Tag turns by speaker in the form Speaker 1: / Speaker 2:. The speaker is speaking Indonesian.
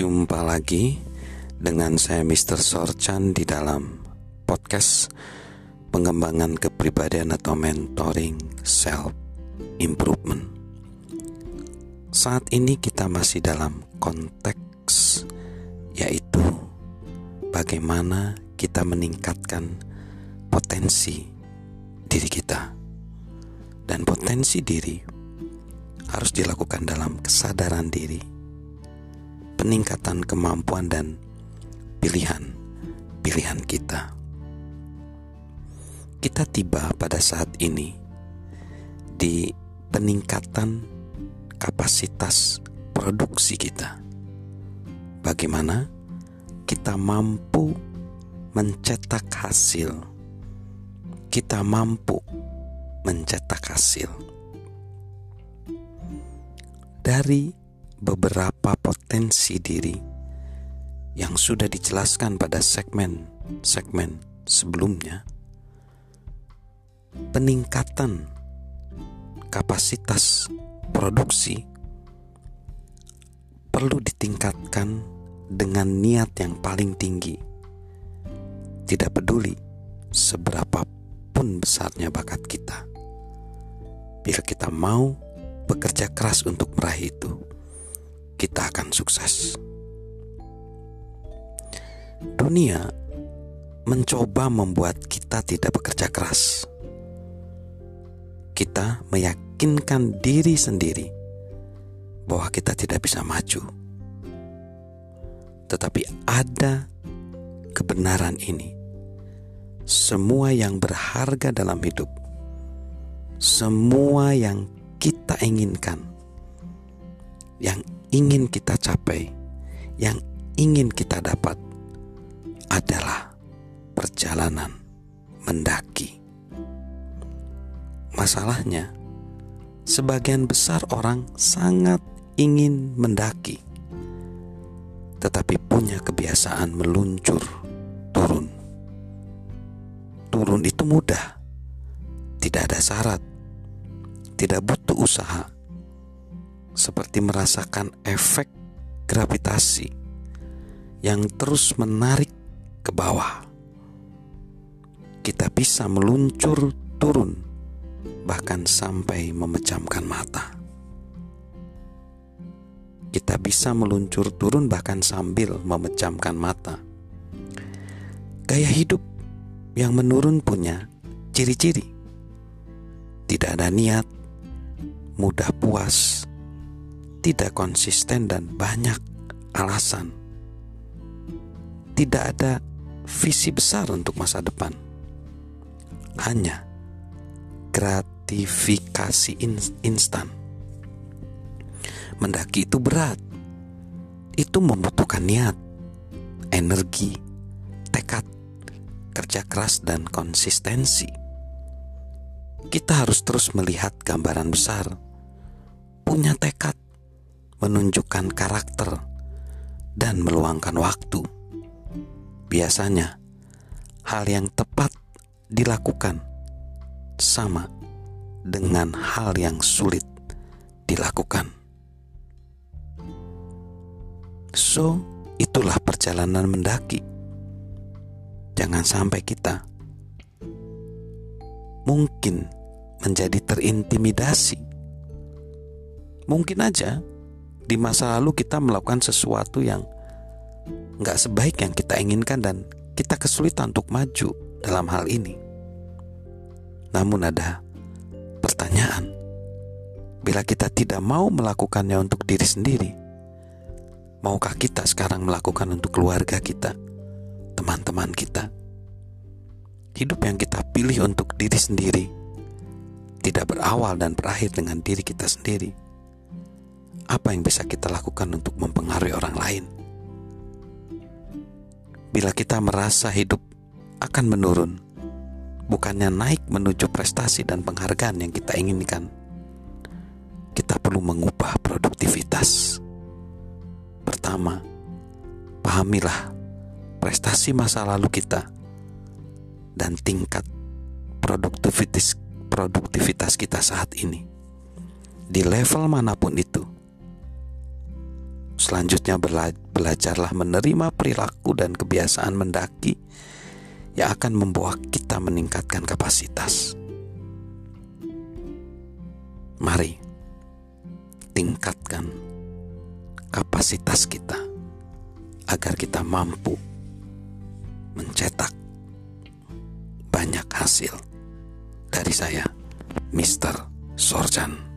Speaker 1: Jumpa lagi dengan saya Mr. Sorchan di dalam podcast pengembangan kepribadian atau mentoring self improvement. Saat ini kita masih dalam konteks yaitu bagaimana kita meningkatkan potensi diri kita. Dan potensi diri harus dilakukan dalam kesadaran diri, peningkatan kemampuan dan pilihan-pilihan kita. Kita tiba pada saat ini di peningkatan kapasitas produksi kita. Bagaimana kita mampu mencetak hasil, kita mampu mencetak hasil dari beberapa potensi diri yang sudah dijelaskan pada segmen-segmen sebelumnya. Peningkatan kapasitas produksi perlu ditingkatkan dengan niat yang paling tinggi. Tidak peduli seberapa pun besarnya bakat kita. Bila kita mau bekerja keras untuk meraih itu, akan sukses. Dunia mencoba membuat kita tidak bekerja keras. Kita meyakinkan diri sendiri bahwa kita tidak bisa maju. Tetapi ada kebenaran ini semua yang berharga dalam hidup, semua yang kita inginkan, yang ingin kita capai, yang ingin kita dapat adalah perjalanan mendaki. Masalahnya, sebagian besar orang sangat ingin mendaki, tetapi punya kebiasaan meluncur turun turun itu mudah. Tidak ada syarat. Tidak butuh usaha. Seperti merasakan efek gravitasi yang terus menarik ke bawah. Kita bisa meluncur turun bahkan sampai memejamkan mata. Kita bisa meluncur turun bahkan sambil memejamkan mata. Gaya hidup yang menurun punya ciri-ciri. Tidak ada niat, mudah puas, tidak konsisten dan banyak alasan. Tidak ada visi besar untuk masa depan. Hanya gratifikasi instan. Mendaki itu berat. Itu membutuhkan niat, energi, tekad, kerja keras dan konsistensi. Kita harus terus melihat gambaran besar, punya tekad, menunjukkan karakter, dan meluangkan waktu. Biasanya, hal yang tepat dilakukan sama dengan hal yang sulit dilakukan. So, itulah perjalanan mendaki Jangan sampai kita mungkin menjadi terintimidasi. Mungkin aja di masa lalu kita melakukan sesuatu yang nggak sebaik yang kita inginkan dan kita kesulitan untuk maju dalam hal ini. Namun ada pertanyaan, bila kita tidak mau melakukannya untuk diri sendiri, maukah kita sekarang melakukan untuk keluarga kita? teman-teman kita. Hidup yang kita pilih untuk diri sendiri tidak berawal dan berakhir dengan diri kita sendiri. Apa yang bisa kita lakukan untuk mempengaruhi orang lain? Bila kita merasa hidup akan menurun, bukannya naik menuju prestasi dan penghargaan yang kita inginkan, kita perlu mengubah produktivitas. Pertama, pahamilah prestasi masa lalu kita dan tingkat produktivitas produktivitas kita saat ini di level mana pun itu. Selanjutnya belajarlah menerima perilaku dan kebiasaan mendaki yang akan membawa kita meningkatkan kapasitas. Mari tingkatkan kapasitas kita agar kita mampu mencetak banyak hasil dari saya, Mr. Sorjan.